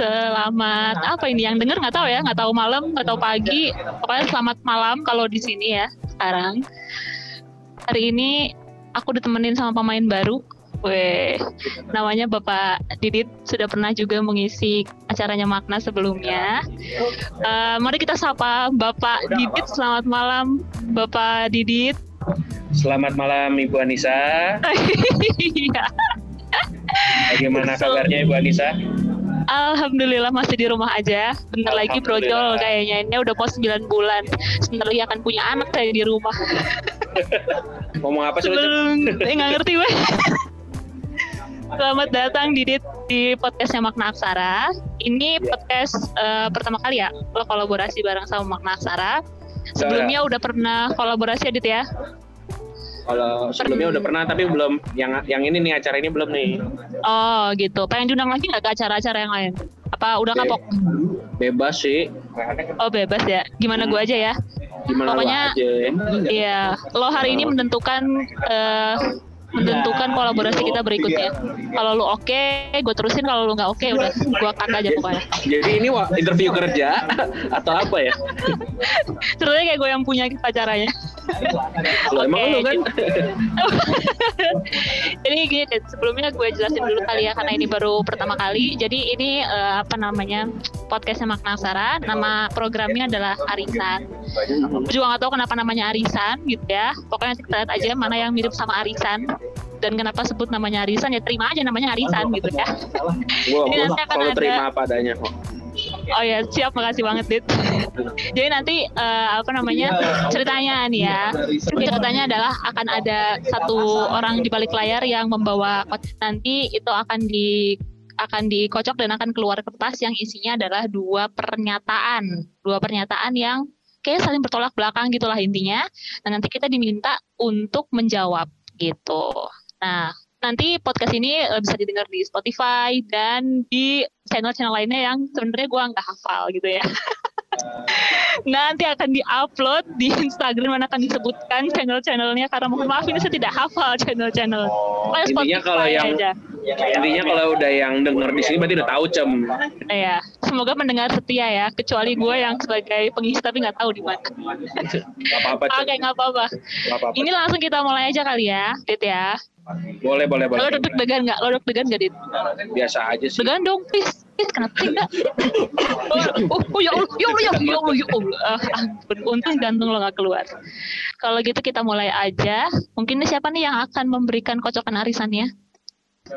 Selamat apa ini yang denger nggak tahu ya, nggak tahu malam, nggak tahu pagi. Pokoknya selamat malam kalau di sini ya sekarang. Hari ini aku ditemenin sama pemain baru. Weh, namanya Bapak Didit sudah pernah juga mengisi acaranya Makna sebelumnya. Uh, mari kita sapa Bapak Didit. Selamat malam, Bapak Didit. Selamat malam Ibu Anissa. Iya. Bagaimana kabarnya Ibu Anissa? Alhamdulillah masih di rumah aja. Bentar lagi brojol kayaknya. Ini udah mau 9 bulan. Sebentar lagi akan punya anak saya di rumah. Ngomong apa sih? Eh, nggak ngerti gue. Selamat datang Didit di podcastnya Makna Aksara. Ini podcast uh, pertama kali ya lo kolaborasi bareng sama Makna Aksara. Sebelumnya udah pernah kolaborasi Adit ya? Kalau sebelumnya udah pernah tapi belum yang yang ini nih acara ini belum nih. Oh gitu. Pengen diundang lagi nggak ke acara-acara yang lain? Apa udah kapok? Bebas sih. Oh bebas ya. Gimana hmm. gue aja ya? Gimana Pokoknya, aja. Iya. Lo hari ini menentukan uh, menentukan kolaborasi kita berikutnya. Kalau lu oke, okay, gue terusin. Kalau lu nggak oke, okay, udah gue cut aja pokoknya. Jadi ini interview kerja atau apa ya? Sebenarnya kayak gue yang punya pacaranya. Emang lu kan? Jadi gini, sebelumnya gue jelasin dulu kali ya karena ini baru pertama kali. Jadi ini uh, apa namanya podcastnya Makna Sara. Nama programnya adalah Arisan. Gue juga nggak tahu kenapa namanya Arisan gitu ya. Pokoknya kita lihat aja mana yang mirip sama Arisan dan kenapa sebut namanya arisan ya terima aja namanya arisan gitu ya. Wow, Jadi nanti akan ada terima apa adanya kok. Oh ya siap makasih banget Dit. Jadi nanti uh, apa namanya ceritanya nih ya ceritanya adalah akan ada satu orang di balik layar yang membawa nanti itu akan di akan dikocok dan akan keluar kertas yang isinya adalah dua pernyataan dua pernyataan yang kayak saling bertolak belakang gitulah intinya. Dan nanti kita diminta untuk menjawab gitu. Nah, nanti podcast ini uh, bisa didengar di Spotify dan di channel-channel lainnya yang sebenarnya gue nggak hafal gitu ya. nanti akan diupload di Instagram dan akan disebutkan channel-channelnya karena mohon maaf ini saya tidak hafal channel-channel. Oh, intinya kalau yang aja. Intinya kalau udah yang denger di sini berarti udah tahu cem. Iya, semoga mendengar setia ya. Kecuali gue yang sebagai pengisi tapi nggak tahu di mana. apa-apa. Oke, nggak apa-apa. Ini langsung kita mulai aja kali ya, Dit ya. Boleh, boleh, boleh. Lo deg-degan nggak? Lo deg-degan nggak, Dit? Biasa aja sih. Degan dong, please. Please, kenapa tidak? Oh, oh, oh, ya Allah, ya Allah, ya Allah, ya Allah, ya Allah. Uh, untung jantung lo nggak keluar. Kalau gitu kita mulai aja. Mungkin siapa nih yang akan memberikan kocokan arisannya?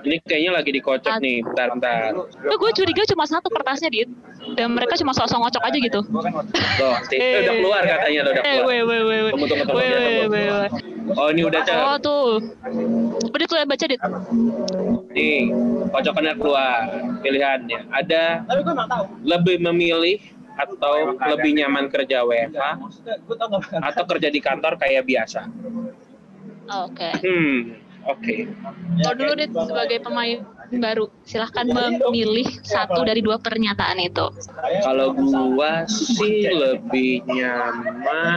Ini kayaknya lagi dikocok nih, bentar, bentar. Tuh, gue curiga cuma satu kertasnya, Dit. Dan mereka cuma sosok ngocok aja gitu. Loh, eh, udah keluar katanya, udah eh, keluar. Eh, weh, weh, weh. Tunggu, tunggu, tunggu. Weh, weh, weh, Oh, ini udah, Cak. Oh, tuh. Dit, ya baca, Dit. Nih, kocokannya keluar. Pilihannya. Ada lebih memilih atau lebih nyaman kerja WFH atau kerja di kantor kayak biasa. Oke. Okay. Hmm, oke. Okay. Kalau dulu deh sebagai pemain baru, silahkan memilih satu dari dua pernyataan itu. Kalau gua sih lebih nyaman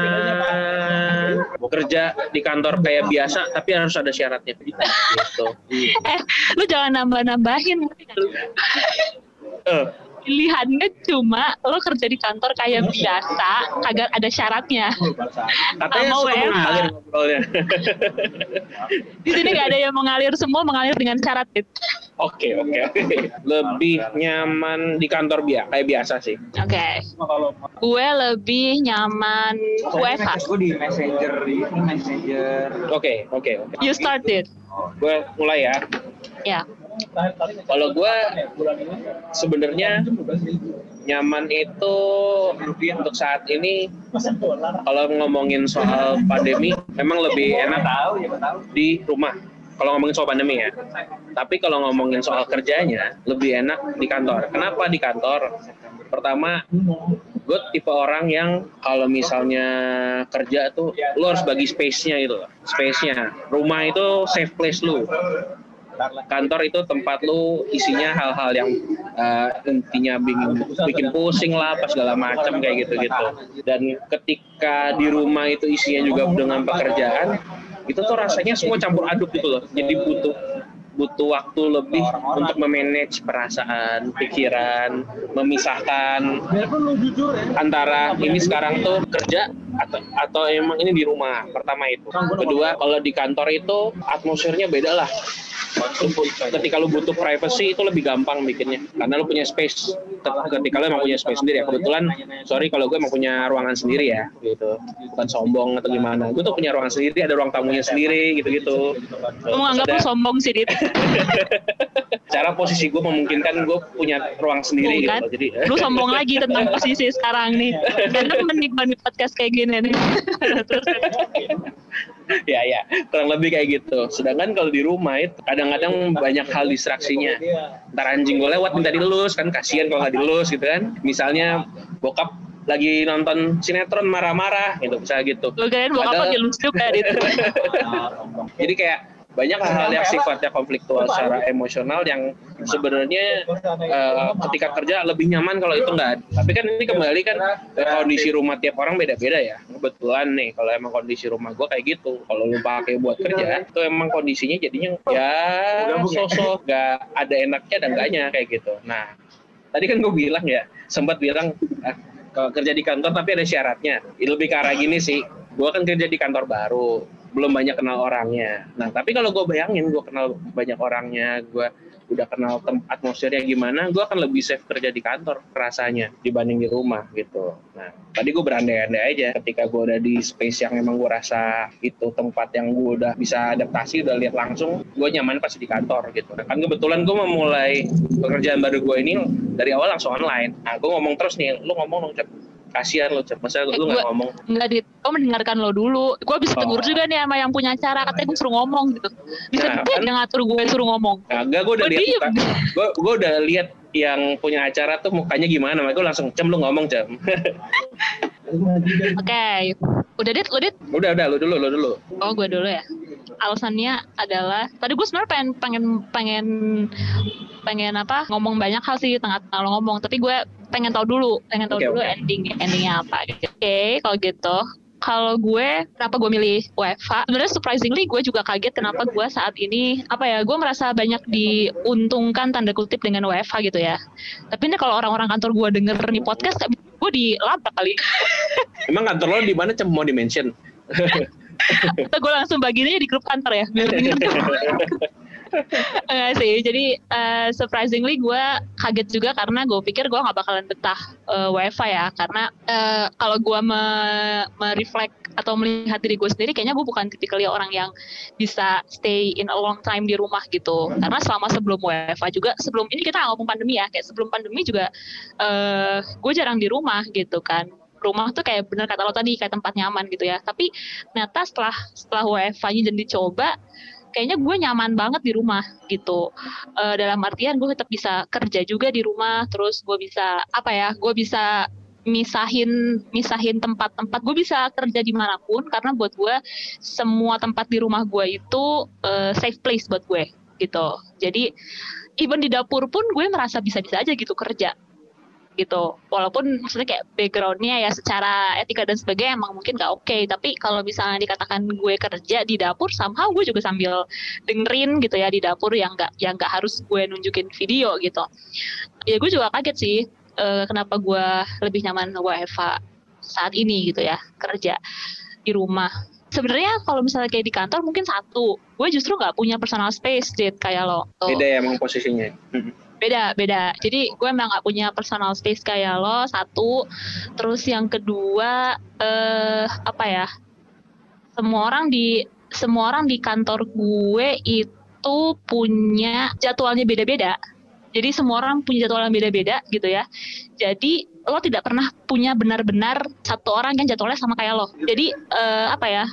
kerja di kantor kayak biasa, tapi harus ada syaratnya gitu. eh, lu jangan nambah-nambahin. Uh, pilihannya cuma lo kerja di kantor kayak biasa kagak ada syaratnya. Katanya mau mengalir di sini nggak ada yang mengalir semua mengalir dengan syarat itu oke oke oke. Lebih nyaman di kantor biasa kayak biasa sih. Oke. Okay. gue lebih nyaman WFH. gue di messenger di messenger. Oke oke oke. You started. Gue mulai ya. Ya kalau gue sebenarnya nyaman itu untuk saat ini kalau ngomongin soal pandemi memang lebih enak di rumah kalau ngomongin soal pandemi ya. Tapi kalau ngomongin soal kerjanya lebih enak di kantor. Kenapa di kantor? Pertama, gue tipe orang yang kalau misalnya kerja tuh lo harus bagi space-nya gitu Space-nya. Rumah itu safe place lu kantor itu tempat lu isinya hal-hal yang uh, intinya bikin bikin pusing lah pas segala macam kayak gitu-gitu. Dan ketika di rumah itu isinya juga dengan pekerjaan itu tuh rasanya semua campur aduk gitu loh. Jadi butuh butuh waktu lebih untuk memanage perasaan, pikiran, memisahkan antara ini sekarang tuh kerja atau atau emang ini di rumah. Pertama itu. Kedua, kalau di kantor itu atmosfernya beda lah. Ketika lu butuh privacy itu lebih gampang bikinnya. Karena lu punya space. Ketika lu emang punya space sendiri ya. Kebetulan sorry kalau gue emang punya ruangan sendiri ya gitu. Bukan sombong atau gimana. Gue tuh punya ruangan sendiri ada ruang tamunya sendiri gitu gitu lu anggap lu sombong sih dit cara posisi gue memungkinkan gue punya ruang sendiri gitu kan? jadi lu sombong lagi tentang posisi sekarang nih karena menikmati podcast kayak gini nih ya ya kurang lebih kayak gitu sedangkan kalau di rumah itu kadang-kadang banyak hal distraksinya ntar anjing gue lewat minta dilus kan kasihan kalau nggak dilus gitu kan misalnya bokap lagi nonton sinetron marah-marah gitu bisa gitu. Lu kirain bokap lagi lucu juga gitu. Jadi kayak banyak hal-hal yang sifatnya konfliktual secara emosional yang sebenarnya uh, ketika kerja lebih nyaman kalau itu enggak. Tapi kan ini kembali kan kondisi rumah tiap orang beda-beda ya. Kebetulan nih kalau emang kondisi rumah gue kayak gitu. Kalau lu pakai buat kerja itu emang kondisinya jadinya ya sosok gak ada enaknya dan enggaknya kayak gitu. Nah tadi kan gue bilang ya sempat bilang ah, kalau kerja di kantor tapi ada syaratnya. Lebih ke arah gini sih. Gue kan kerja di kantor baru belum banyak kenal orangnya. Nah, tapi kalau gue bayangin gue kenal banyak orangnya, gue udah kenal atmosfernya gimana, gue akan lebih safe kerja di kantor rasanya dibanding di rumah gitu. Nah, tadi gue berandai-andai aja ketika gue udah di space yang memang gue rasa itu tempat yang gue udah bisa adaptasi, udah lihat langsung, gue nyaman pasti di kantor gitu. Nah, kan kebetulan gue memulai pekerjaan baru gue ini dari awal langsung online. Nah, gue ngomong terus nih, lu ngomong dong, kasihan lo cep. Masa eh, lu nggak ngomong. nggak di gue mendengarkan lo dulu. Gue bisa tegur oh. juga nih sama yang punya acara. Katanya gue suruh ngomong gitu. Bisa nah, kan? yang ngatur gue suruh ngomong. Enggak, gue udah lihat gue gue udah lihat yang punya acara tuh mukanya gimana. Makanya gue langsung cem lu ngomong cem. Oke, okay. udah dit, lu dit? Udah, udah, lu dulu, lu dulu. Oh, gue dulu ya. Alasannya adalah tadi gue sebenarnya pengen pengen pengen pengen apa? Ngomong banyak hal sih tengah-tengah lo ngomong, tapi gue pengen tahu dulu, pengen tahu okay, dulu okay. ending endingnya apa. Oke, okay, kalau gitu. Kalau gue kenapa gue milih WFH sebenarnya surprisingly gue juga kaget kenapa gue saat ini apa ya gue merasa banyak diuntungkan tanda kutip dengan WFH gitu ya. Tapi ini kalau orang-orang kantor gue denger nih podcast gue dilabrak kali. Emang kantor lo di mana cem? Mau di mention atau gue langsung baginya di grup kantor ya biar Enggak sih, jadi uh, surprisingly gue kaget juga karena gue pikir gue gak bakalan betah uh, WiFi ya, karena uh, kalau gue me, mereflect atau melihat diri gue sendiri, kayaknya gue bukan tipikal orang yang bisa stay in a long time di rumah gitu. Karena selama sebelum WiFi juga, sebelum ini kita ngomong pandemi ya, kayak sebelum pandemi juga uh, gue jarang di rumah gitu kan. Rumah tuh kayak bener kata lo tadi kayak tempat nyaman gitu ya. Tapi ternyata setelah setelah WiFi-nya dan dicoba kayaknya gue nyaman banget di rumah gitu. Uh, dalam artian gue tetap bisa kerja juga di rumah terus gue bisa apa ya gue bisa misahin misahin tempat-tempat. Gue bisa kerja di mana pun karena buat gue semua tempat di rumah gue itu uh, safe place buat gue gitu. Jadi even di dapur pun gue merasa bisa-bisa aja gitu kerja gitu. Walaupun maksudnya kayak backgroundnya ya secara etika dan sebagainya emang mungkin gak oke. Okay. tapi kalau misalnya dikatakan gue kerja di dapur somehow gue juga sambil dengerin gitu ya di dapur yang gak yang gak harus gue nunjukin video gitu. Ya gue juga kaget sih uh, kenapa gue lebih nyaman WFH saat ini gitu ya kerja di rumah. Sebenarnya kalau misalnya kayak di kantor mungkin satu gue justru nggak punya personal space Jet kayak lo. Beda ya emang posisinya beda beda. Jadi gue emang gak punya personal space kayak lo satu. Terus yang kedua eh apa ya? Semua orang di semua orang di kantor gue itu punya jadwalnya beda-beda. Jadi semua orang punya jadwal yang beda-beda gitu ya. Jadi lo tidak pernah punya benar-benar satu orang yang jadwalnya sama kayak lo. Jadi uh, apa ya?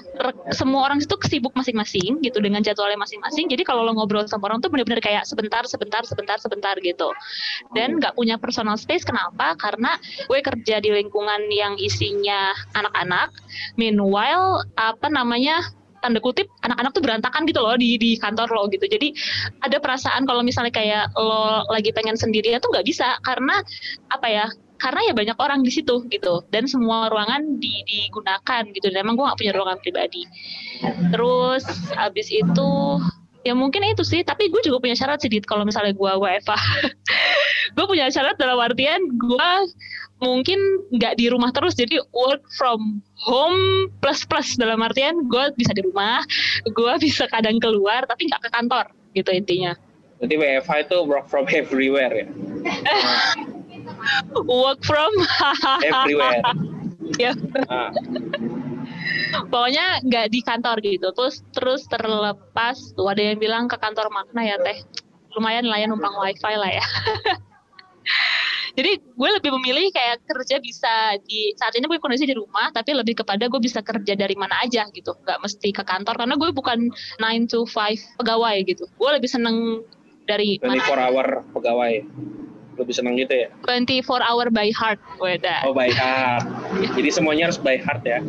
Semua orang itu sibuk masing-masing gitu dengan jadwalnya masing-masing. Jadi kalau lo ngobrol sama orang tuh benar-benar kayak sebentar, sebentar, sebentar, sebentar gitu. Dan nggak punya personal space. Kenapa? Karena gue kerja di lingkungan yang isinya anak-anak. Meanwhile apa namanya? tanda kutip anak-anak tuh berantakan gitu loh di di kantor lo gitu jadi ada perasaan kalau misalnya kayak lo lagi pengen sendirian tuh nggak bisa karena apa ya karena ya banyak orang di situ gitu. Dan semua ruangan di, digunakan gitu. Dan emang gue gak punya ruangan pribadi. Terus abis itu ya mungkin itu sih. Tapi gue juga punya syarat sih Dit. Kalau misalnya gue WFA gue punya syarat dalam artian gue mungkin nggak di rumah terus. Jadi work from home plus plus. Dalam artian gue bisa di rumah gue bisa kadang keluar tapi nggak ke kantor gitu intinya. Jadi WFH itu work from everywhere ya. work from Everywhere. ya. Ah, pokoknya nggak di kantor gitu. Terus terus terlepas tuh ada yang bilang ke kantor makna ya teh? Lumayan lah ya numpang wifi lah ya. Jadi gue lebih memilih kayak kerja bisa di saat ini gue kondisi di rumah tapi lebih kepada gue bisa kerja dari mana aja gitu. Nggak mesti ke kantor karena gue bukan 9 to 5 pegawai gitu. Gue lebih seneng dari 24 mana. hour pegawai. Lebih senang gitu ya. 24 hour by heart Weda. Oh by heart. Jadi semuanya harus by heart ya.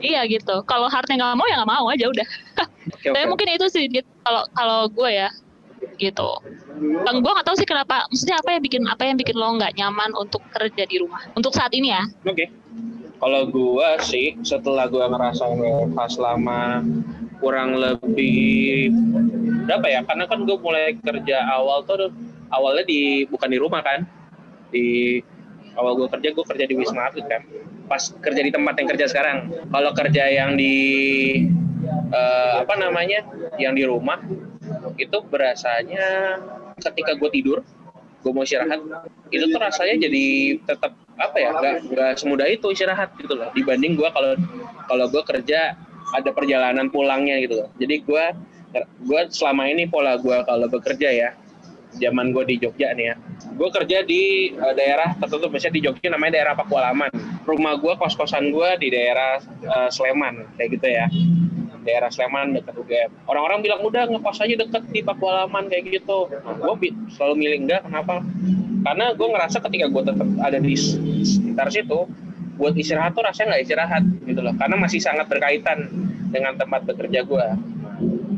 iya gitu kalau heartnya nggak mau ya nggak mau aja udah Oke Tapi mungkin itu sih Dit, kalau kalau gue ya gitu. Bang gue nggak tahu sih kenapa. Maksudnya apa yang bikin apa yang bikin lo nggak nyaman untuk kerja di rumah untuk saat ini ya? Oke. Kalau gua sih setelah gua ngerasa pas selama kurang lebih berapa ya? Karena kan gue mulai kerja awal tuh awalnya di bukan di rumah kan. Di awal gue kerja gue kerja di Wisma Atlet kan. Pas kerja di tempat yang kerja sekarang. Kalau kerja yang di eh, apa namanya? Yang di rumah itu berasanya ketika gue tidur gue mau istirahat itu tuh rasanya jadi tetap apa ya nggak nggak semudah itu istirahat gitu loh dibanding gue kalau kalau gue kerja ada perjalanan pulangnya gitu loh jadi gue gue selama ini pola gue kalau bekerja ya zaman gue di Jogja nih ya gue kerja di eh, daerah tertentu misalnya di Jogja namanya daerah Pakualaman rumah gue kos kosan gue di daerah eh, Sleman kayak gitu ya daerah Sleman dekat UGM. Orang-orang bilang udah ngekos aja deket di Pakualaman kayak gitu. Gue selalu milih enggak. Kenapa? Karena gue ngerasa ketika gue tetap ada di sekitar situ, buat istirahat tuh rasanya nggak istirahat gitu loh. Karena masih sangat berkaitan dengan tempat bekerja gue.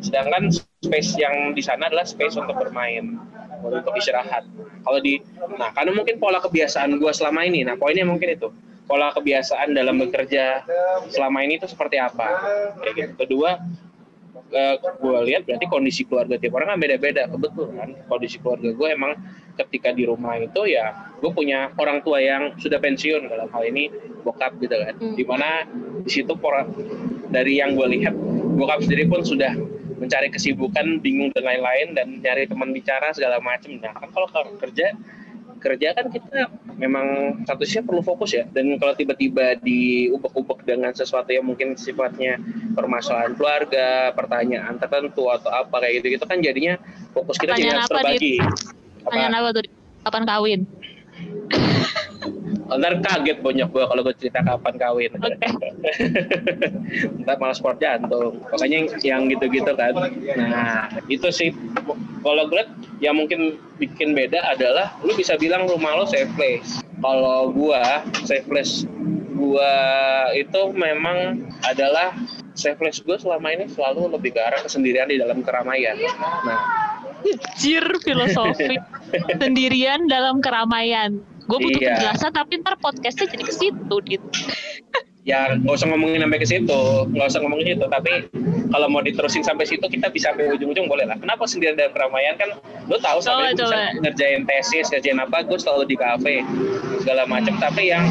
Sedangkan space yang di sana adalah space untuk bermain, untuk istirahat. Kalau di, nah karena mungkin pola kebiasaan gue selama ini, nah poinnya mungkin itu pola kebiasaan dalam bekerja selama ini itu seperti apa kayak gitu kedua gue lihat berarti kondisi keluarga tiap orang kan beda-beda kebetulan kondisi keluarga gue emang ketika di rumah itu ya gue punya orang tua yang sudah pensiun dalam hal ini bokap gitu kan Hmm. di mana di situ dari yang gue lihat bokap sendiri pun sudah mencari kesibukan bingung dan lain-lain dan nyari teman bicara segala macam nah kan kalau kerja kerja kan kita memang statusnya perlu fokus ya. Dan kalau tiba-tiba diubek-ubek dengan sesuatu yang mungkin sifatnya permasalahan keluarga pertanyaan tertentu atau apa kayak gitu gitu kan jadinya fokus kita jadi harus apa, terbagi. Pertanyaan apa tuh? Kapan kawin? ntar kaget banyak gua kalau gue cerita kapan kawin. Oke. ntar malah sport jantung. Pokoknya yang gitu-gitu kan. Nah itu sih. Kalau gue yang mungkin bikin beda adalah lu bisa bilang rumah lo safe place. Kalau gua safe place gua itu memang adalah safe place gue selama ini selalu lebih ke arah kesendirian di dalam keramaian. Nah. Jir filosofi sendirian dalam keramaian. Gue butuh Iya. penjelasan tapi ntar podcastnya jadi ke situ gitu. ya nggak usah ngomongin sampai ke situ nggak usah ngomongin itu tapi kalau mau diterusin sampai situ kita bisa sampai ujung-ujung boleh lah kenapa sendirian dalam keramaian kan lo tahu sampai Coba, bisa ngerjain tesis ngerjain apa gue selalu di kafe segala macam tapi yang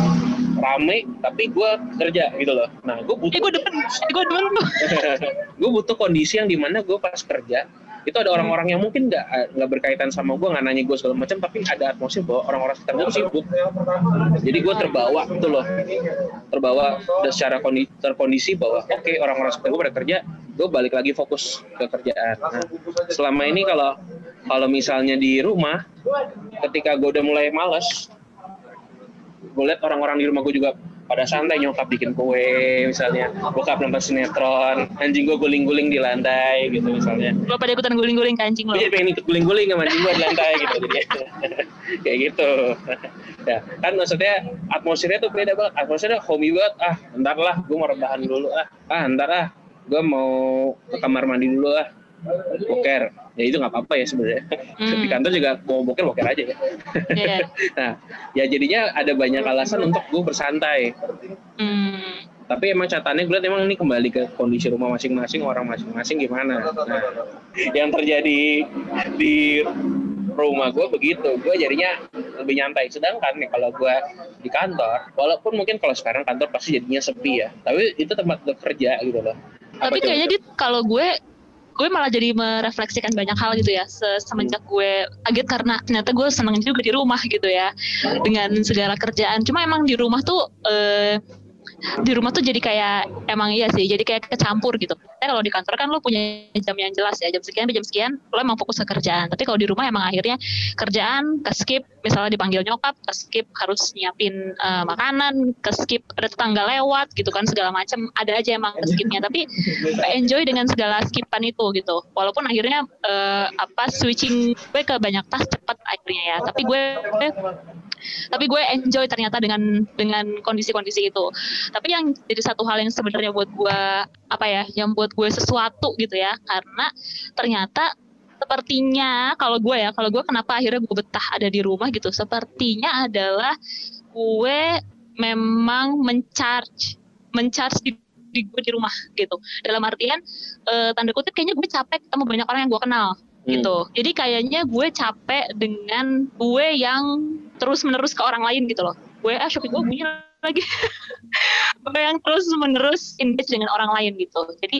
rame tapi gue kerja gitu loh nah gue Eh butuh gue demen, eh, gue demen tuh. gue butuh kondisi yang di mana gue pas kerja itu ada orang-orang yang mungkin nggak nggak berkaitan sama gue nggak nanya gue segala macam tapi ada atmosfer bahwa orang-orang sekitar gue sibuk. Jadi gue terbawa gitu loh. Terbawa secara kondi, terkondisi bahwa oke orang-orang sekitar gue pada kerja gue balik lagi fokus ke kerjaan. Nah, selama ini kalau kalau misalnya di rumah ketika gue udah mulai males gue lihat orang-orang di rumah gue juga pada santai nyokap bikin kue misalnya. Bokap nonton sinetron anjing gue guling-guling di lantai gitu misalnya. Gue pada ikutan guling-guling kancing lo. gue jadi pengen ikut guling-guling sama anjing gue di lantai gitu jadi. Kayak gitu. Ya kan maksudnya atmosfernya tuh beda banget. Atmosfernya homey banget. Ah ntar lah gue mau rebahan dulu ah. Ah ntar ah gue mau ke kamar mandi dulu ah. Boker ya itu nggak apa-apa ya sebenarnya. Hmm. di kantor juga mau boker boker aja ya. Iya. nah ya jadinya ada banyak alasan untuk gue bersantai. Hmm. tapi emang catatannya gue liat emang ini kembali ke kondisi rumah masing-masing orang masing-masing gimana. Nah, yang terjadi di rumah gue begitu. Gue jadinya lebih nyantai. Sedangkan nih kalau gue di kantor walaupun mungkin kalau sekarang kantor pasti jadinya sepi ya. Tapi itu tempat kerja gitu loh. Tapi kayaknya di kalau gue gue malah jadi merefleksikan banyak hal gitu ya semenjak gue kaget karena ternyata gue seneng juga di rumah gitu ya dengan segala kerjaan. Cuma emang di rumah tuh eh, di rumah tuh jadi kayak emang iya sih jadi kayak kecampur gitu. Tapi kalau di kantor kan lo punya jam yang jelas ya jam sekian jam sekian lo emang fokus ke kerjaan. Tapi kalau di rumah emang akhirnya kerjaan ke skip misalnya dipanggil nyokap ke skip harus nyiapin uh, makanan ke skip ada tetangga lewat gitu kan segala macam ada aja emang ke skipnya. Tapi enjoy dengan segala skipan itu gitu. Walaupun akhirnya uh, apa switching gue ke banyak tas cepat akhirnya ya. Tapi gue tapi gue enjoy ternyata dengan dengan kondisi-kondisi itu tapi yang jadi satu hal yang sebenarnya buat gue apa ya yang buat gue sesuatu gitu ya karena ternyata sepertinya kalau gue ya kalau gue kenapa akhirnya gue betah ada di rumah gitu sepertinya adalah gue memang mencharge mencharge di di gue di rumah gitu. Dalam artian e, tanda kutip kayaknya gue capek ketemu banyak orang yang gue kenal hmm. gitu. Jadi kayaknya gue capek dengan gue yang terus menerus ke orang lain gitu loh. Gue ah shopee gue bunyi lagi. Yang terus menerus engage dengan orang lain gitu. Jadi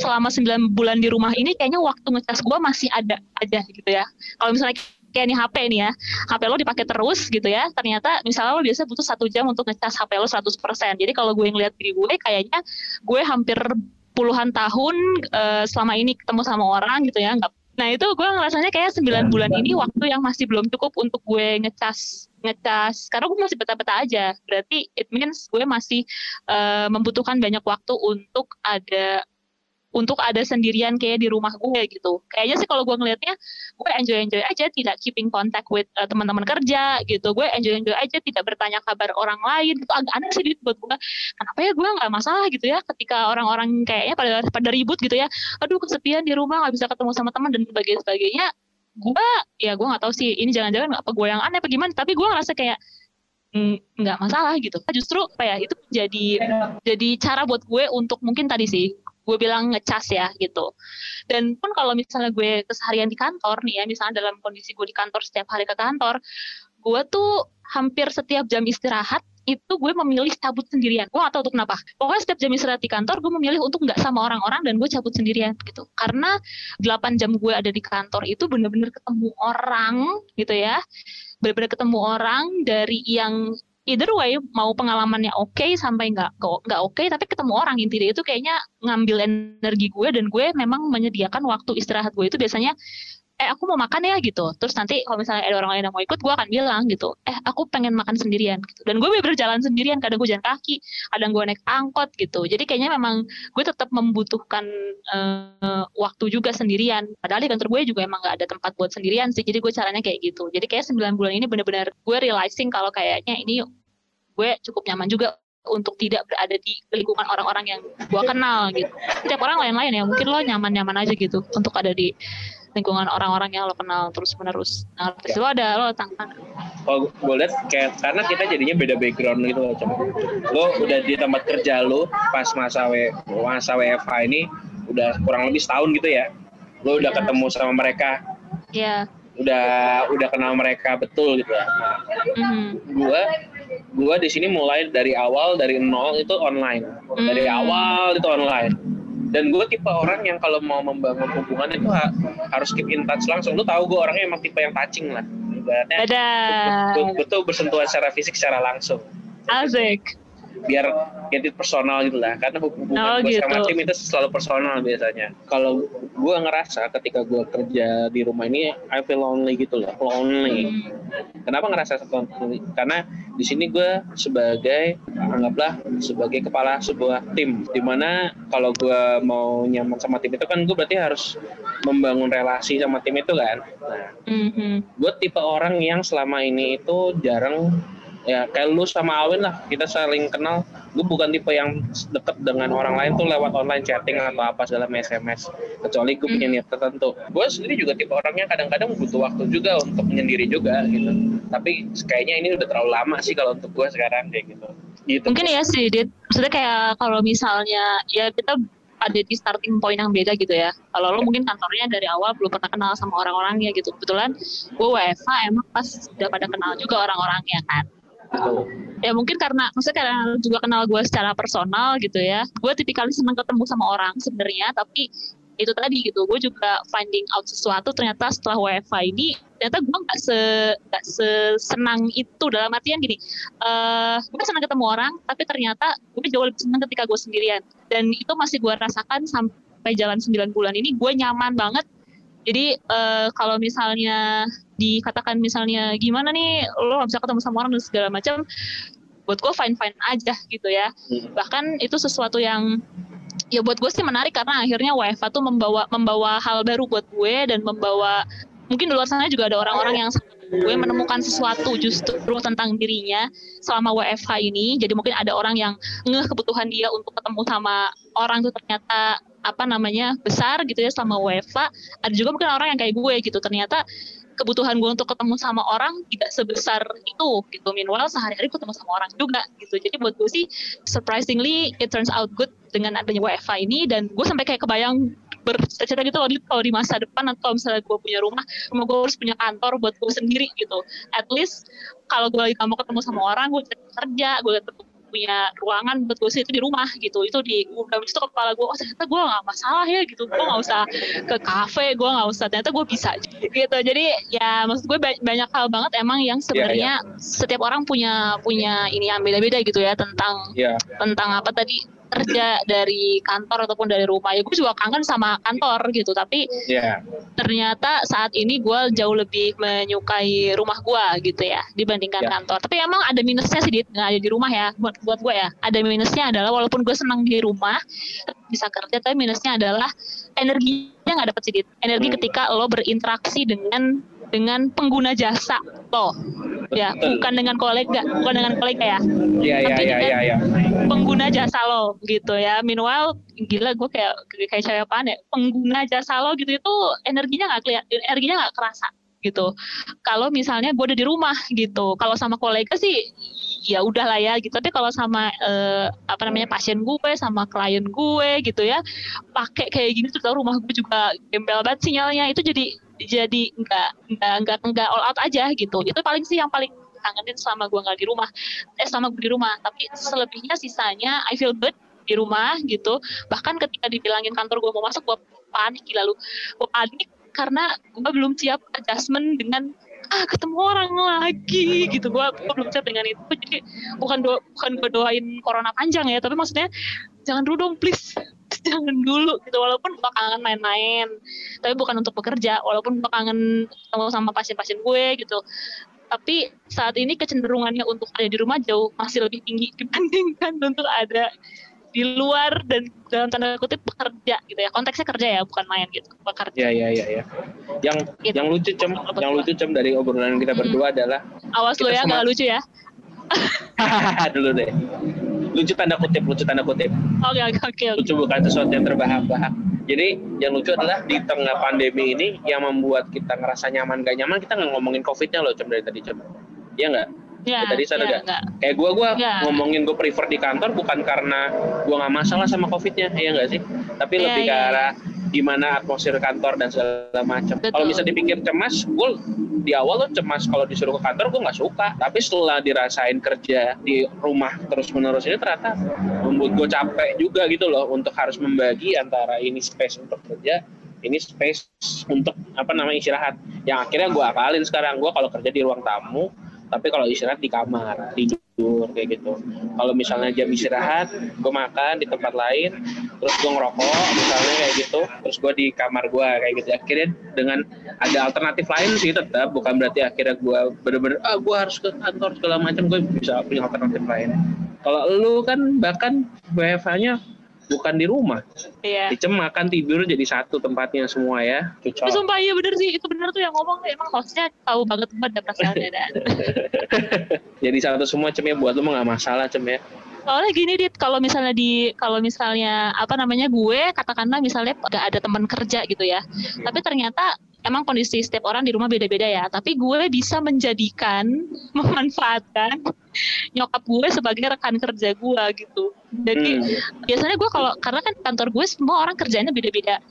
selama 9 bulan di rumah ini kayaknya waktu ngecas gue masih ada aja gitu ya. Kalau misalnya kayak nih HP nih ya HP lo dipakai terus gitu ya ternyata misalnya lo biasa butuh satu jam untuk ngecas HP lo 100% jadi kalau gue ngeliat diri gue kayaknya gue hampir puluhan tahun uh, selama ini ketemu sama orang gitu ya nggak Nah itu gue ngerasanya kayak 9 bulan ini waktu yang masih belum cukup untuk gue ngecas ngecas. Karena gue masih peta-peta aja. Berarti it means gue masih uh, membutuhkan banyak waktu untuk ada untuk ada sendirian kayak di rumah gue gitu. Kayaknya sih kalau gue ngelihatnya, gue enjoy enjoy aja, tidak keeping contact with uh, teman-teman kerja gitu. Gue enjoy enjoy aja, tidak bertanya kabar orang lain. Itu agak aneh sih buat gue. Kenapa ya gue nggak masalah gitu ya, ketika orang-orang kayaknya pada pada ribut gitu ya. Aduh kesepian di rumah nggak bisa ketemu sama teman dan sebagainya. Gue ya gue nggak tahu sih ini jangan-jangan apa gue yang aneh apa gimana. Tapi gue ngerasa kayak nggak masalah gitu. Justru ya itu jadi jadi cara buat gue untuk mungkin tadi sih gue bilang ngecas ya gitu. Dan pun kalau misalnya gue keseharian di kantor nih ya, misalnya dalam kondisi gue di kantor setiap hari ke kantor, gue tuh hampir setiap jam istirahat itu gue memilih cabut sendirian. Gue gak tahu untuk kenapa. Pokoknya setiap jam istirahat di kantor, gue memilih untuk nggak sama orang-orang dan gue cabut sendirian gitu. Karena 8 jam gue ada di kantor itu bener-bener ketemu orang gitu ya. Bener-bener ketemu orang dari yang either way mau pengalamannya oke okay, sampai nggak nggak oke okay, tapi ketemu orang intinya itu kayaknya ngambil energi gue dan gue memang menyediakan waktu istirahat gue. Itu biasanya eh aku mau makan ya gitu. Terus nanti kalau misalnya ada orang lain yang mau ikut gue akan bilang gitu eh aku pengen makan sendirian gitu. Dan gue berjalan sendirian kadang gue jalan kaki kadang gue naik angkot gitu. Jadi kayaknya memang gue tetap membutuhkan uh, waktu juga sendirian. Padahal di kantor gue juga emang gak ada tempat buat sendirian sih jadi gue caranya kayak gitu. Jadi kayak 9 bulan ini bener-bener gue realizing kalau kayaknya ini gue cukup nyaman juga untuk tidak berada di lingkungan orang-orang yang gue kenal gitu. Setiap orang lain-lain ya, mungkin lo nyaman-nyaman aja gitu untuk ada di lingkungan orang-orang yang lo kenal terus menerus. Nah, terus lo ada lo tantangan. Oh, gue lihat kayak karena kita jadinya beda background gitu loh, coba. Lo udah di tempat kerja lo pas masa w, masa WFH ini udah kurang lebih setahun gitu ya. Lo udah ketemu sama mereka. Iya. Udah udah kenal mereka betul gitu ya. mm -hmm. Gue gue di sini mulai dari awal dari nol itu online dari hmm. awal itu online dan gue tipe orang yang kalau mau membangun hubungan itu ha harus keep in touch langsung. Lu tahu gue orangnya emang tipe yang touching lah. Ibaratnya betul, betul bersentuhan secara fisik secara langsung. Asik biar get it personal gitu lah karena hubungan oh, gue gitu. sama tim itu selalu personal biasanya kalau gue ngerasa ketika gue kerja di rumah ini I feel lonely gitu loh lonely hmm. kenapa ngerasa lonely karena di sini gue sebagai anggaplah sebagai kepala sebuah tim di mana kalau gue mau nyaman sama tim itu kan gue berarti harus membangun relasi sama tim itu kan nah mm-hmm. gue tipe orang yang selama ini itu jarang ya kayak lu sama Awin lah kita saling kenal gue bukan tipe yang deket dengan orang lain tuh lewat online chatting atau apa segala SMS kecuali gue punya niat tertentu gue sendiri juga tipe orangnya kadang-kadang butuh waktu juga untuk menyendiri juga gitu tapi kayaknya ini udah terlalu lama sih kalau untuk gue sekarang kayak gitu gitu Mungkin ya sih, Dit. Maksudnya kayak kalau misalnya ya kita ada di starting point yang beda gitu ya. Kalau lo mungkin kantornya dari awal belum pernah kenal sama orang-orangnya gitu. Kebetulan gue WFA emang pas udah pada kenal juga orang-orangnya kan. Ya mungkin karena maksudnya karena juga kenal gue secara personal gitu ya. Gue tipikalnya senang ketemu sama orang sebenarnya, tapi itu tadi gitu gue juga finding out sesuatu ternyata setelah WFA ini ternyata gue nggak se nggak sesenang itu. Dalam artian gini eh gue senang ketemu orang tapi ternyata gue jauh lebih senang ketika gue sendirian. Dan itu masih gue rasakan sampai jalan 9 bulan ini gue nyaman banget jadi eh, kalau misalnya dikatakan misalnya gimana nih lo nggak bisa ketemu sama orang dan segala macam buat gue fine fine aja gitu ya Hmm. bahkan itu sesuatu yang ya buat gue sih menarik karena akhirnya WFA tuh membawa membawa hal baru buat gue dan membawa mungkin di luar sana juga ada orang-orang yang sama gue menemukan sesuatu justru tentang dirinya selama WFH ini. Jadi mungkin ada orang yang ngeh kebutuhan dia untuk ketemu sama orang tuh ternyata apa namanya besar gitu ya selama WFH ada juga mungkin orang yang kayak gue gitu ternyata kebutuhan gue untuk ketemu sama orang tidak sebesar itu gitu. Meanwhile sehari-hari ketemu sama orang juga gitu. Jadi buat gue sih surprisingly it turns out good dengan adanya WFH ini. Dan gue sampai kayak kebayang bercita-cita gitu loh Dit, kalau di masa depan atau misalnya gue punya rumah rumah gue harus punya kantor buat gue sendiri gitu. At least kalau gue lagi gak mau ketemu sama orang gue kerja gue tetap punya ruangan buat gue sih itu di rumah gitu. Itu di udah itu kepala gue oh ternyata gue nggak masalah ya gitu. Gue nggak usah ke kafe gue nggak usah ternyata gue bisa gitu. Jadi ya maksud gue ba- banyak hal banget emang yang sebenarnya setiap orang punya punya ini yang beda-beda gitu ya tentang ya tentang apa tadi kerja dari kantor ataupun dari rumah ya gue juga kangen sama kantor gitu tapi ya ternyata saat ini gue jauh lebih menyukai rumah gue gitu ya dibandingkan Ya. kantor tapi emang ada minusnya sih Dit, nggak ada di rumah ya buat buat gue ya ada minusnya adalah walaupun gue senang di rumah bisa kerja tapi minusnya adalah energinya nggak dapet sih Dit. energi Hmm. ketika lo berinteraksi dengan dengan pengguna jasa lo ya Betul. bukan dengan kolega bukan dengan kolega ya ya ya Tapi ya kan ya pengguna jasa lo gitu ya. Meanwhile gila gue kayak kayak cewek apaan ya. Pengguna jasa lo gitu itu energinya nggak kelihatan, energinya nggak kerasa gitu. Kalau misalnya gue udah di rumah gitu. Kalau sama kolega sih ya udah lah ya gitu. Tapi kalau sama eh, apa namanya pasien gue, sama klien gue gitu ya, pakai kayak gini terus rumah gue juga gembel banget sinyalnya itu jadi jadi nggak nggak nggak nggak all out aja gitu. Itu paling sih yang paling kangenin selama gue nggak di rumah. Eh selama gue di rumah. Tapi selebihnya sisanya I feel good di rumah gitu. Bahkan ketika dibilangin kantor gue mau masuk gue panik gila lu. Gue panik karena gue belum siap adjustment dengan ah ketemu orang lagi gitu. Gue belum siap dengan itu. Jadi bukan do bukan gue doain corona panjang ya. Tapi maksudnya jangan dulu dong please jangan dulu gitu walaupun gue kangen main-main. Tapi bukan untuk bekerja walaupun gue kangen ketemu sama pasien-pasien gue gitu. Tapi saat ini kecenderungannya untuk ada di rumah jauh masih lebih tinggi dibandingkan untuk ada di luar dan dalam tanda kutip bekerja gitu ya. Konteksnya kerja ya bukan main gitu bekerja. Ya ya ya ya. Yang Gitu. yang lucu cem yang lucu cem dari obrolan kita Hmm. berdua adalah awas Kita ya nggak lucu ya. Dulu deh lucu tanda kutip lucu tanda kutip. Oke oke oke lucu bukan sesuatu yang terbahak-bahak. Jadi yang lucu adalah di tengah pandemi ini yang membuat kita ngerasa nyaman gak nyaman kita nggak ngomongin covidnya loh cem dari tadi cem. Iya nggak ya, tadi sadar ya, gak? kayak gue gue Nggak. ngomongin gue prefer di kantor bukan karena gue nggak masalah sama covidnya iya nggak sih tapi Iya, lebih ke iya, iya. arah gimana atmosfer kantor dan segala macam kalau bisa dipikir cemas gue di awal tuh cemas kalau disuruh ke kantor gue nggak suka tapi setelah dirasain kerja di rumah terus menerus ini ternyata membuat gue capek juga gitu loh untuk harus membagi antara ini space untuk kerja ini space untuk apa namanya istirahat yang akhirnya gue akalin sekarang gue kalau kerja di ruang tamu tapi kalau istirahat di kamar tidur kayak gitu. Kalau misalnya jam istirahat gue makan di tempat lain terus gue ngerokok misalnya kayak gitu terus gue di kamar gue kayak gitu. Akhirnya dengan ada alternatif lain sih tetap bukan berarti akhirnya gue bener-bener ah gue harus ke kantor segala macam gue bisa punya alternatif lain. Kalau lu kan bahkan WFH-nya bukan di rumah. Iya. Di Cem makan tidur jadi satu tempatnya semua ya. Cucok. sumpah iya bener sih. Itu bener tuh yang ngomong emang hostnya tahu banget banget ada perasaannya dan. Jadi satu semua Cem ya. Buat lu nggak masalah Cem ya. Soalnya gini dit. Kalau misalnya di kalau misalnya apa namanya gue katakanlah misalnya gak ada teman kerja gitu ya. Tapi ternyata emang kondisi setiap orang di rumah beda-beda ya tapi gue bisa menjadikan memanfaatkan nyokap gue sebagai rekan kerja gue gitu. Jadi hmm. biasanya gue kalau karena kan kantor gue semua orang kerjanya beda-beda.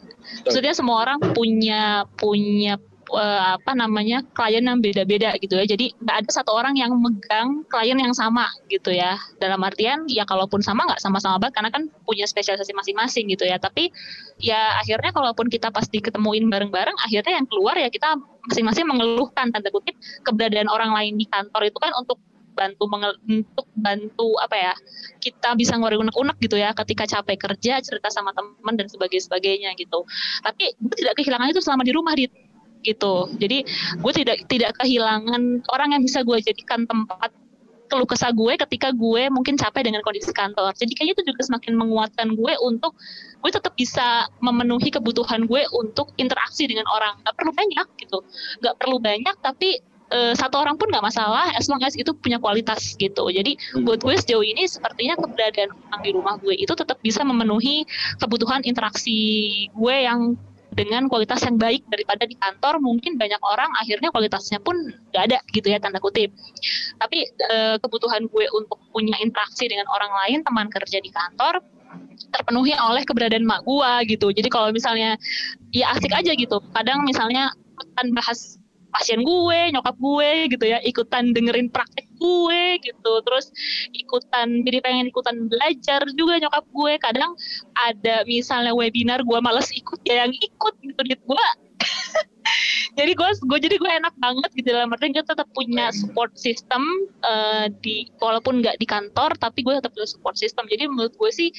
Maksudnya semua orang punya punya uh, apa namanya klien yang beda-beda gitu ya. Jadi nggak ada satu orang yang megang klien yang sama gitu ya. Dalam artian ya kalaupun sama nggak sama-sama banget karena kan punya spesialisasi masing-masing gitu ya. Tapi ya akhirnya kalaupun kita pasti ketemuin bareng-bareng, akhirnya yang keluar ya kita masing-masing mengeluhkan tanda kutip keberadaan orang lain di kantor itu kan untuk bantu untuk bantu apa ya kita bisa ngeluarin unek-unek gitu ya ketika capek kerja cerita sama teman dan sebagainya gitu tapi gue tidak kehilangan itu selama di rumah di gitu. Jadi gue tidak tidak kehilangan orang yang bisa gue jadikan tempat keluh kesah gue ketika gue mungkin capek dengan kondisi kantor. Jadi kayaknya itu juga semakin menguatkan gue untuk gue tetap bisa memenuhi kebutuhan gue untuk interaksi dengan orang. Nggak perlu banyak gitu. Nggak perlu banyak tapi uh, satu orang pun nggak masalah as long as itu punya kualitas gitu. Jadi hmm. buat gue sejauh ini sepertinya keberadaan orang di rumah gue itu tetap bisa memenuhi kebutuhan interaksi gue yang dengan kualitas yang baik daripada di kantor mungkin banyak orang akhirnya kualitasnya pun nggak ada gitu ya tanda kutip. Tapi e, kebutuhan gue untuk punya interaksi dengan orang lain teman kerja di kantor terpenuhi oleh keberadaan mak gue gitu. Jadi kalau misalnya ya asik aja gitu. Kadang misalnya kan bahas pasien gue, nyokap gue gitu ya, ikutan dengerin praktek gue gitu, terus ikutan jadi pengen ikutan belajar juga nyokap gue. Kadang ada misalnya webinar gue males ikut ya yang ikut gitu di gue. jadi gue gue jadi gue enak banget gitu dalam artian gue tetap punya support system uh, di walaupun nggak di kantor tapi gue tetap punya support system jadi menurut gue sih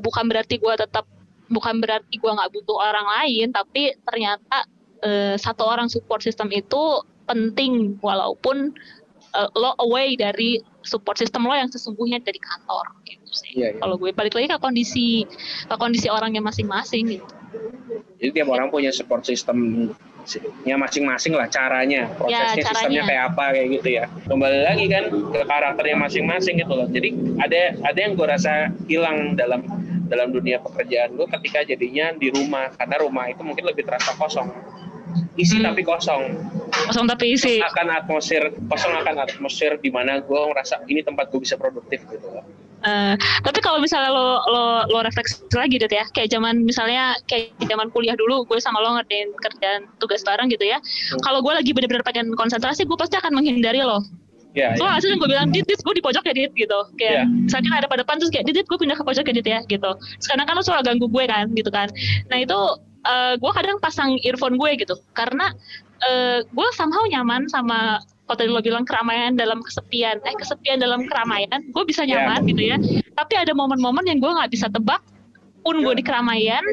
bukan berarti gue tetap bukan berarti gue nggak butuh orang lain tapi ternyata uh, satu orang support system itu penting walaupun uh, lo away dari support system lo yang sesungguhnya dari kantor gitu sih. Yeah, yeah. Kalau gue balik lagi ke kondisi ke kondisi orangnya masing-masing gitu. Jadi tiap orang punya support system nya masing-masing lah caranya ya, prosesnya ya, sistemnya kayak apa kayak gitu ya kembali lagi kan ke karakternya masing-masing gitu loh jadi ada ada yang gue rasa hilang dalam dalam dunia pekerjaan gue ketika jadinya di rumah karena rumah itu mungkin lebih terasa kosong isi hmm. tapi kosong kosong tapi isi akan atmosfer kosong akan atmosfer di mana gue ngerasa ini tempat gue bisa produktif gitu loh Uh, tapi kalau misalnya lo lo lo refleksi lagi gitu ya, kayak zaman misalnya kayak zaman kuliah dulu, gue sama lo ngerjain kerjaan tugas bareng gitu ya. Hmm. Kalau gue lagi benar-benar pengen konsentrasi, gue pasti akan menghindari lo. Yeah, so yeah. hasilnya gue bilang, dit, dit, gue di pojok ya, dit, gitu. Kayak, yeah. misalnya ada pada depan, terus kayak, dit, dit, gue pindah ke pojok ya, dit, ya, gitu. Sekarang kan lo soal ganggu gue kan, gitu kan. Nah itu uh, eh, gue kadang pasang earphone gue gitu. Karena uh, eh, gue somehow nyaman sama kalau tadi lo bilang keramaian dalam kesepian. Eh kesepian dalam keramaian gue bisa iya. nyaman yeah. gitu ya. Tapi ada momen-momen yang gue nggak bisa tebak. Pun gue di keramaian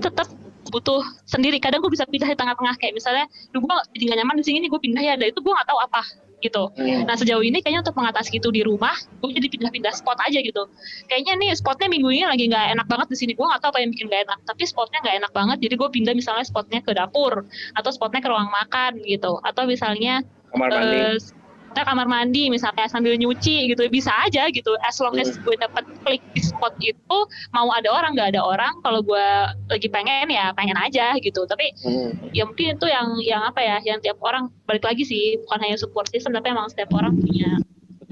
tetap butuh sendiri. Kadang gue bisa pindah di tengah-tengah. Kayak misalnya gue jadi gak nyaman di sini gue pindah ya. Dan itu gue nggak tahu apa gitu. Hmm. Nah sejauh ini kayaknya untuk mengatasi itu di rumah, gue jadi pindah-pindah spot aja gitu. Kayaknya nih spotnya minggu ini lagi nggak enak banget di sini. Gue nggak tahu apa yang bikin gak enak, tapi spotnya nggak enak banget. Jadi gue pindah misalnya spotnya ke dapur atau spotnya ke ruang makan gitu. Atau misalnya kamar mandi. Uh, kita kamar mandi misalnya sambil nyuci gitu bisa aja gitu as long as hmm. gue dapat klik di spot itu mau ada orang nggak ada orang kalau gue lagi pengen ya pengen aja gitu tapi hmm. ya mungkin itu yang yang apa ya yang tiap orang balik lagi sih bukan hanya support system tapi emang setiap orang punya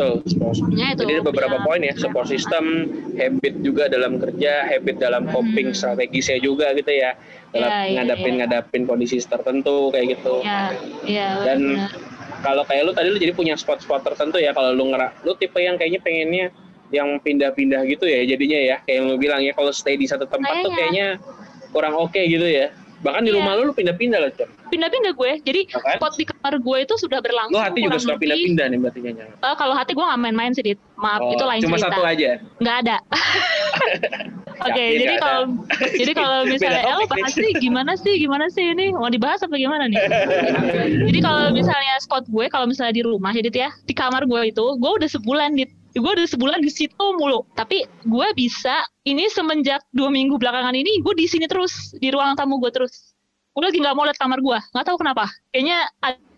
Betul. Ya, itu, Jadi ada beberapa punya, poin ya, support system, habit juga dalam kerja, habit dalam hmm. coping hmm. strategisnya juga gitu ya, dalam ya, ngadapin ya, ya. ngadapin kondisi tertentu kayak gitu. Iya, iya. Dan kalau kayak lu tadi lu jadi punya spot-spot tertentu ya. Kalau lu ngerak lu tipe yang kayaknya pengennya yang pindah-pindah gitu ya jadinya ya. Kayak yang lu bilang ya kalau stay di satu tempat Kayaknya. tuh kayaknya. kurang oke okay gitu ya bahkan di iya. rumah lu lu pindah-pindah loh Cem. Pindah-pindah gue. Jadi okay. spot di kamar gue itu sudah berlangsung lu hati juga suka pindah-pindah nih berarti kayaknya. Uh, kalau hati gue gak main-main sih Dit. maaf oh, itu lain cuma cerita. satu aja? Nggak ada. Oke, okay, jadi kalau jadi kalau misalnya El bahas sih gimana sih gimana sih ini? Mau dibahas apa gimana nih? jadi kalau misalnya spot gue kalau misalnya di rumah jadi ya di kamar gue itu gue udah sebulan di gue udah sebulan di situ mulu. Tapi gue bisa ini semenjak dua minggu belakangan ini gue di sini terus di ruang tamu gue terus. Gue lagi nggak mau lihat kamar gue nggak tahu kenapa. Kayaknya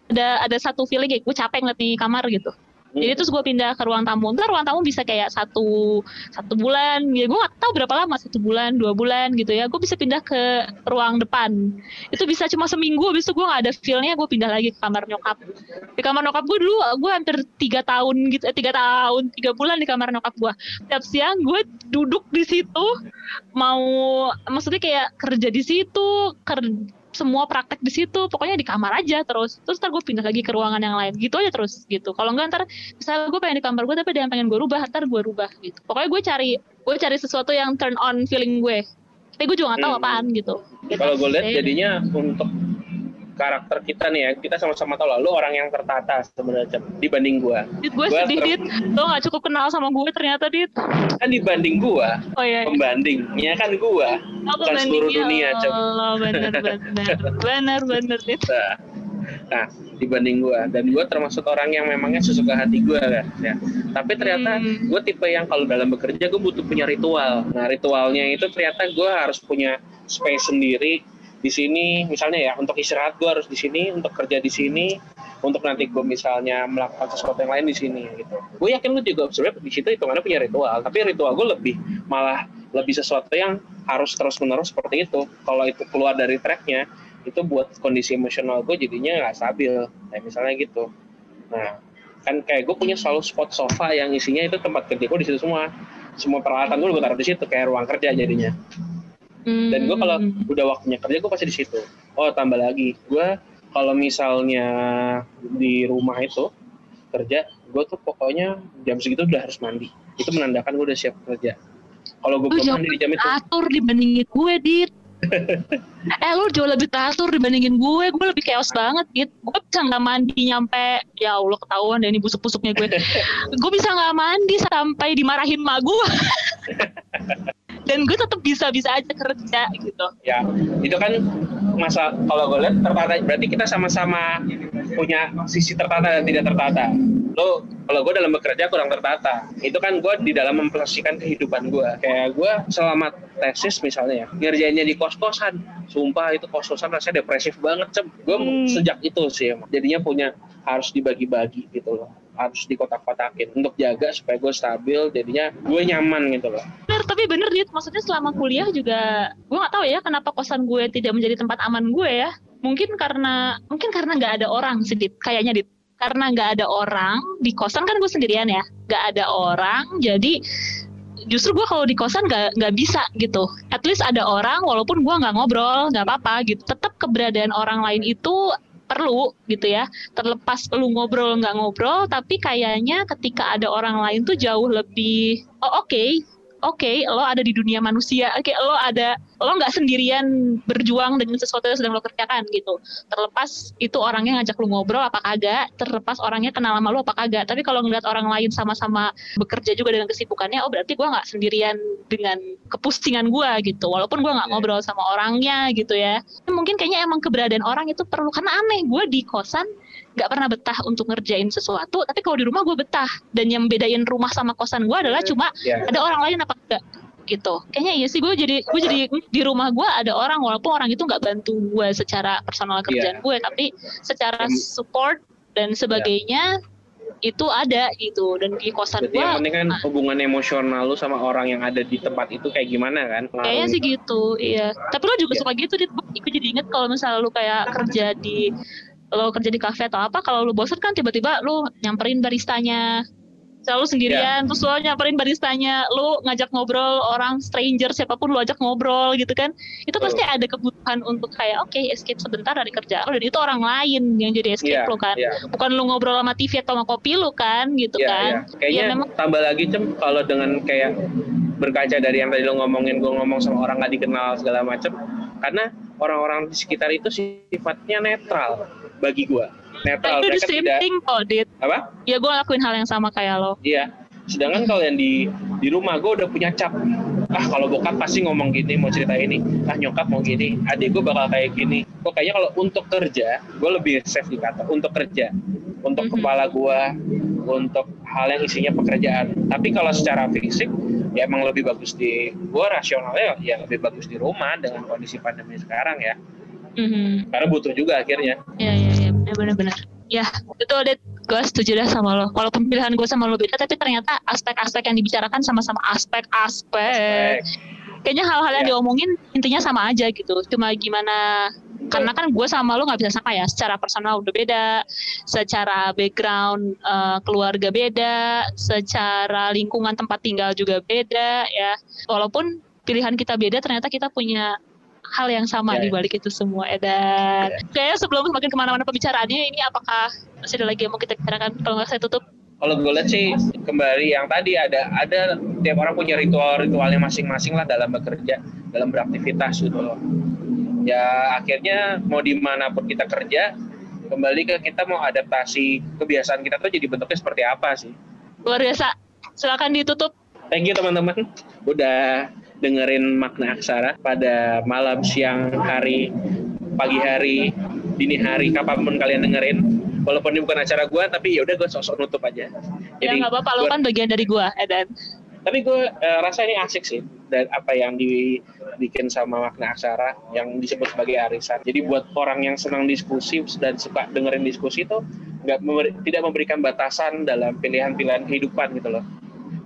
ada ada satu feeling kayak gue capek ngeliat di kamar gitu Jadi terus gue pindah ke ruang tamu. Ntar ruang tamu bisa kayak satu satu bulan. Ya gue gak tahu berapa lama satu bulan, dua bulan gitu ya. Gue bisa pindah ke ruang depan. Itu bisa cuma seminggu. Habis itu gue gak ada feelnya. Gue pindah lagi ke kamar nyokap. Di kamar nyokap gue dulu gue hampir tiga tahun gitu. Eh, tiga tahun, tiga bulan di kamar nyokap gue. Tiap siang gue duduk di situ. Mau maksudnya kayak kerja di situ. Kerja semua praktek di situ pokoknya di kamar aja terus. Terus ntar gue pindah lagi ke ruangan yang lain gitu aja terus gitu. Kalau enggak ntar misalnya gue pengen di kamar gue tapi ada yang pengen gue rubah ntar gue rubah gitu. Pokoknya gue cari gue cari sesuatu yang turn on feeling gue. Tapi gue juga gak tahu hmm. apaan gitu, gitu kalau gue lihat jadinya untuk karakter kita nih ya kita sama-sama tahu lah lu orang yang tertata sebenarnya dibanding gua. Dit gue sedih dit, lo gak cukup kenal sama gue ternyata dit. Kan dibanding gua, oh, iya, iya. pembandingnya kan gua, oh, bukan seluruh dunia cem. Oh benar benar benar benar dit. Nah, nah dibanding gua dan gua termasuk orang yang memangnya sesuka hati gua kan ya tapi ternyata hmm. gue tipe yang kalau dalam bekerja gue butuh punya ritual nah ritualnya itu ternyata gue harus punya space sendiri di sini misalnya ya untuk istirahat gue harus di sini untuk kerja di sini untuk nanti gue misalnya melakukan sesuatu yang lain di sini gitu. Gue yakin lu juga sebenarnya di situ hitungannya punya ritual tapi ritual gue lebih malah lebih sesuatu yang harus terus menerus seperti itu. Kalau itu keluar dari tracknya itu buat kondisi emosional gue jadinya nggak stabil kayak misalnya gitu. Nah kan kayak gue punya selalu spot sofa yang isinya itu tempat kerja gue di situ semua. Semua peralatan gue gue taruh di situ kayak ruang kerja jadinya dan gue kalau hmm. udah waktunya kerja gue pasti di situ. Oh tambah lagi. Gue kalau misalnya di rumah itu kerja gue tuh pokoknya jam segitu udah harus mandi. Itu menandakan gue udah siap kerja. Kalau gue belum mandi di jam itu. atur dibandingin gue dit. Eh lu jauh lebih teratur dibandingin gue. Gue lebih chaos banget gitu gue bisa nggak mandi nyampe ya allah ketahuan deh ini busuk-busuknya gue. Gue bisa nggak mandi sampai dimarahin mak gue dan gue tetap bisa-bisa aja kerja gitu. Ya itu kan masa kalau gue lihat tertata berarti kita sama-sama punya sisi tertata dan tidak tertata. Lo kalau gue dalam bekerja kurang tertata. Itu kan gue di dalam mempromosikan kehidupan gue kayak gue selama tesis misalnya ya ngerjainnya di kos-kosan. Sumpah itu kos-kosan rasanya depresif banget cem. Gue hmm. sejak itu sih jadinya punya harus dibagi-bagi gitu loh harus dikotak-kotakin untuk jaga supaya gue stabil jadinya gue nyaman gitu loh. Bener tapi bener dit. Maksudnya selama kuliah juga gue nggak tahu ya kenapa kosan gue tidak menjadi tempat aman gue ya. Mungkin karena mungkin karena nggak ada orang sedikit kayaknya dit. Karena nggak ada orang di kosan kan gue sendirian ya. Nggak ada orang jadi justru gue kalau di kosan nggak nggak bisa gitu. At least ada orang walaupun gue nggak ngobrol nggak apa-apa gitu. Tetap keberadaan orang lain itu perlu gitu ya. Terlepas lu ngobrol nggak ngobrol tapi kayaknya ketika ada orang lain tuh jauh lebih oh oke okay, oke okay, lo ada di dunia manusia oke okay, lo ada lo nggak sendirian berjuang dengan sesuatu yang sedang lo kerjakan gitu. Terlepas itu orangnya ngajak lo ngobrol apa kagak terlepas orangnya kenal sama lo apa kagak. Tapi kalau ngeliat orang lain sama-sama bekerja juga dengan kesibukannya oh berarti gue nggak sendirian dengan kepusingan gue gitu. Walaupun gue nggak iya. ngobrol sama orangnya gitu ya mungkin kayaknya emang keberadaan orang itu perlu. Karena aneh gue di kosan nggak pernah betah untuk ngerjain sesuatu tapi kalau di rumah gue betah. Dan yang bedain rumah sama kosan gue adalah cuma yeah. ada orang lain apa enggak gitu. Kayaknya iya sih gue jadi gue jadi di rumah gue ada orang walaupun orang itu nggak bantu gue secara personal kerjaan yeah. gue tapi secara support dan sebagainya yeah itu ada gitu. Dan di kosan gue yang penting kan nah, hubungan emosional lu sama orang yang ada di tempat itu kayak gimana kan? Kayaknya sih gitu. iya. Tapi lo juga yeah. suka gitu dit. Gue jadi inget kalau misalnya lu kayak kerja di lo kerja di kafe atau apa kalau lo bosan kan tiba-tiba lo nyamperin baristanya selalu sendirian yeah. terus lo nyamperin baristanya lo ngajak ngobrol orang stranger siapa pun lo ajak ngobrol gitu kan itu oh. pasti ada kebutuhan untuk kayak oke okay, escape sebentar dari kerja lo dan itu orang lain yang jadi escape yeah, lo kan yeah. bukan lo ngobrol sama TV atau sama kopi lo kan gitu yeah, kan yeah. kayaknya ya, memang tambah lagi cem kalau dengan kayak berkaca dari yang tadi lo ngomongin gue ngomong sama orang gak dikenal segala macem karena orang-orang di sekitar itu sifatnya netral bagi gue netral itu the tidak thing kok dit. Apa? Ya gue lakuin hal yang sama kayak lo. Iya. Sedangkan kalau yang di di rumah gue udah punya cap. Ah kalau bokap pasti ngomong gini mau cerita ini. Ah nyokap mau gini. Adik gue bakal kayak gini. Kok kayaknya kalau untuk kerja gue lebih safe di kata untuk kerja. Untuk mm -hmm. kepala gue untuk hal yang isinya pekerjaan. Tapi kalau secara fisik ya emang lebih bagus di gue rasionalnya ya lebih bagus di rumah dengan kondisi pandemi sekarang ya. Mm-hmm. Karena butuh juga akhirnya. Iya iya iya benar-benar. Ya itu udah gue setuju dah sama lo. Walaupun pilihan gue sama lo beda, tapi ternyata aspek-aspek yang dibicarakan sama-sama aspek-aspek. Kayaknya hal-hal yang Ya. diomongin intinya sama aja gitu. Cuma gimana karena kan gue sama lo nggak bisa sama ya secara personal udah beda secara background eh, keluarga beda secara lingkungan tempat tinggal juga beda ya walaupun pilihan kita beda ternyata kita punya hal yang sama Ya, di ya. balik itu semua Edan kayaknya sebelum semakin ke mana-mana pembicaraannya ini apakah masih ada lagi yang mau kita bicarakan? Kalau nggak saya tutup. Kalau gue lihat sih kembali yang tadi ada ada tiap orang punya ritual-ritualnya masing-masing lah dalam bekerja, dalam beraktivitas gitu loh. Ya akhirnya mau di mana pun kita kerja, kembali ke kita mau adaptasi kebiasaan kita tuh jadi bentuknya seperti apa sih. luar biasa. Silakan ditutup. Thank you teman-teman. Udah dengerin makna aksara pada malam, siang, hari, pagi hari, dini hari, kapan pun kalian dengerin. Walaupun ini bukan acara gue, tapi ya udah gue sok-sok nutup aja. ya nggak apa-apa lo kan bagian dari gue Edan tapi gue eh, rasa ini asik sih dan apa yang dibikin sama makna aksara yang disebut sebagai arisan jadi buat orang yang senang diskusi dan suka dengerin diskusi itu nggak memberi- tidak memberikan batasan dalam pilihan-pilihan kehidupan gitu loh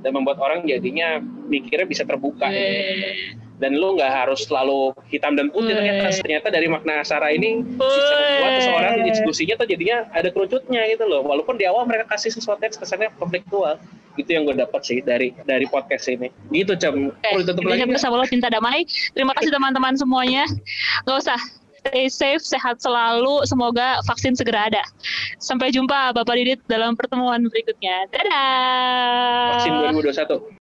dan membuat orang jadinya mikirnya bisa terbuka gitu. Yeay. dan lu nggak harus selalu hitam dan putih Weh. ternyata ternyata dari makna aksara ini bisa membuat Weh. seseorang diskusinya tuh jadinya ada kerucutnya gitu loh walaupun di awal mereka kasih sesuatu yang kesannya konfliktual itu yang gue dapat sih dari dari podcast ini gitu cem Oke, perlu tutup lagi nggak? bersama lo cinta damai. Terima kasih teman-teman semuanya. Gak usah. Stay safe, sehat selalu. Semoga vaksin segera ada. Sampai jumpa Bapak Didit dalam pertemuan berikutnya. Dadah. vaksin 2021